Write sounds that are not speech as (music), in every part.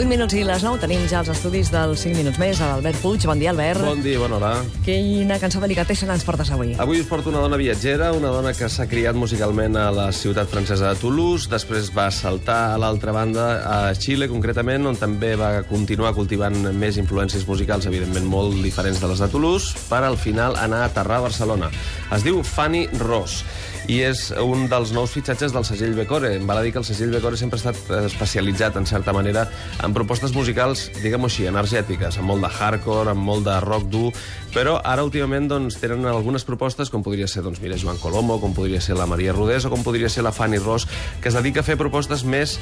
8 minuts i les 9 tenim ja els estudis dels 5 minuts més. Albert Puig, bon dia, Albert. Bon dia, bona hora. Quina cançó delicatessa ens portes avui? Avui us porto una dona viatgera, una dona que s'ha criat musicalment a la ciutat francesa de Toulouse, després va saltar a l'altra banda, a Xile concretament, on també va continuar cultivant més influències musicals, evidentment molt diferents de les de Toulouse, per al final anar a aterrar a Barcelona. Es diu Fanny Ross i és un dels nous fitxatges del segell Becore. Em val a dir que el segell Becore sempre ha estat eh, especialitzat, en certa manera, en propostes musicals, diguem-ho així, energètiques, amb molt de hardcore, amb molt de rock dur, però ara últimament doncs, tenen algunes propostes, com podria ser doncs, mira, Joan Colomo, com podria ser la Maria Rodés o com podria ser la Fanny Ross, que es dedica a fer propostes més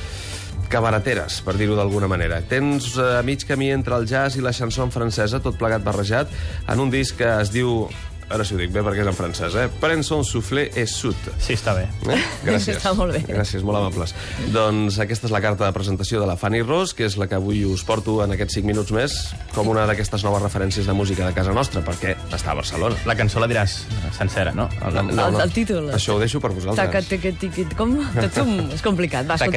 cabarateres, per dir-ho d'alguna manera. Tens eh, a mig camí entre el jazz i la chanson francesa, tot plegat barrejat, en un disc que es diu Ara sí ho dic bé perquè és en francès, eh? Pren son soufflé et sut. Sí, està bé. Eh? Gràcies. (laughs) Està molt bé. Gràcies, molt amables. Doncs aquesta és la carta de presentació de la Fanny Ross, que és la que avui us porto en aquests 5 minuts més, com una d'aquestes noves referències de música de casa nostra, perquè està a Barcelona. La cançó la diràs sencera, no? El, el, El, el títol. Això ho deixo per vosaltres. teque, tiqui, com? Tatum. És complicat. Va, i.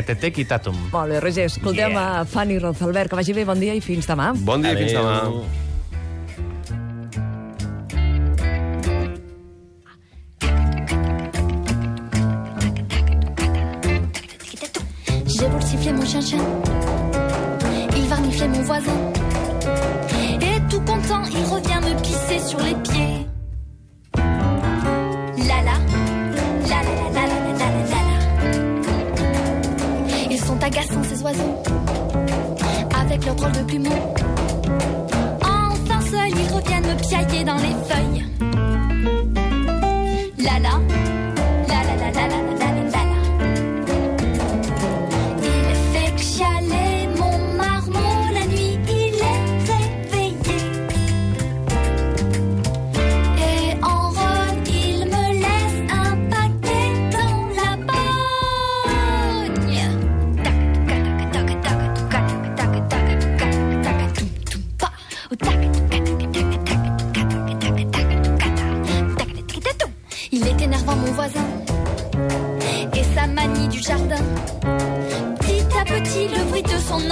Molt bé, Roger, escoltem Yeah. a Fanny Ross. Albert, que vagi bé, bon dia i fins demà. Bon dia, fins demà. Mon chien-chien, il va renifler mon voisin. Et tout content, il revient me pisser sur les pieds. La la la la la la. Ils sont agaçants ces oiseaux, avec leurs drôles de plumeaux. Enfin seul, ils reviennent me piailler dans les feuilles.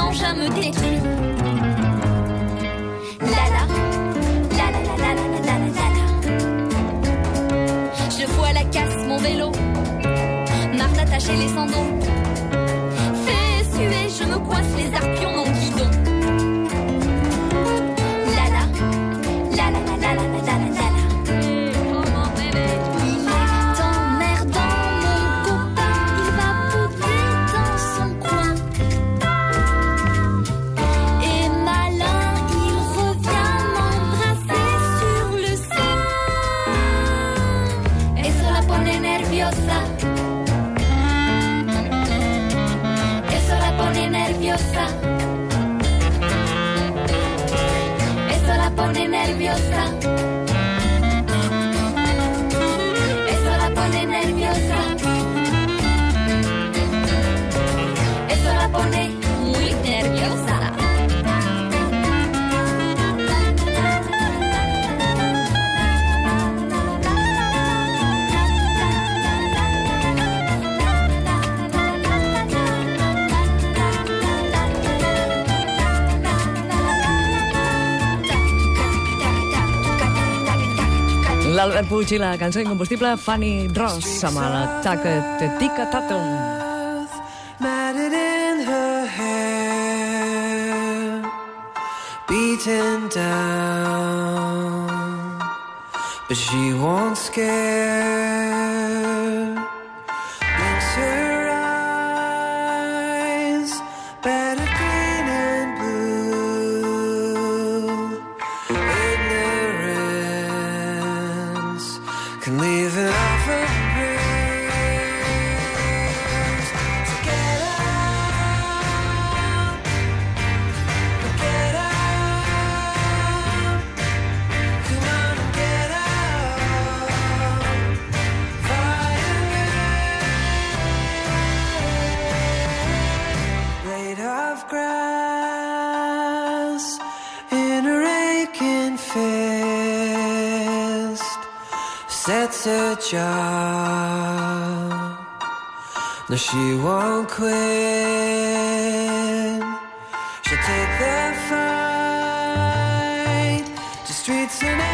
De son engin me détruit. La la, la la la la la la la la. Je à la casse mon vélo, marre d'attacher les sandaux. Fais suer, je me coince les arpions nerviosa. Eso la pone nerviosa. L'Albert Puig i la cançó incombustible Fanny Ross amb el Taca Tica Tatum. in her beaten down, but she won't scare. Can leave that's her job. No, she won't quit. She'll take the fight to streets and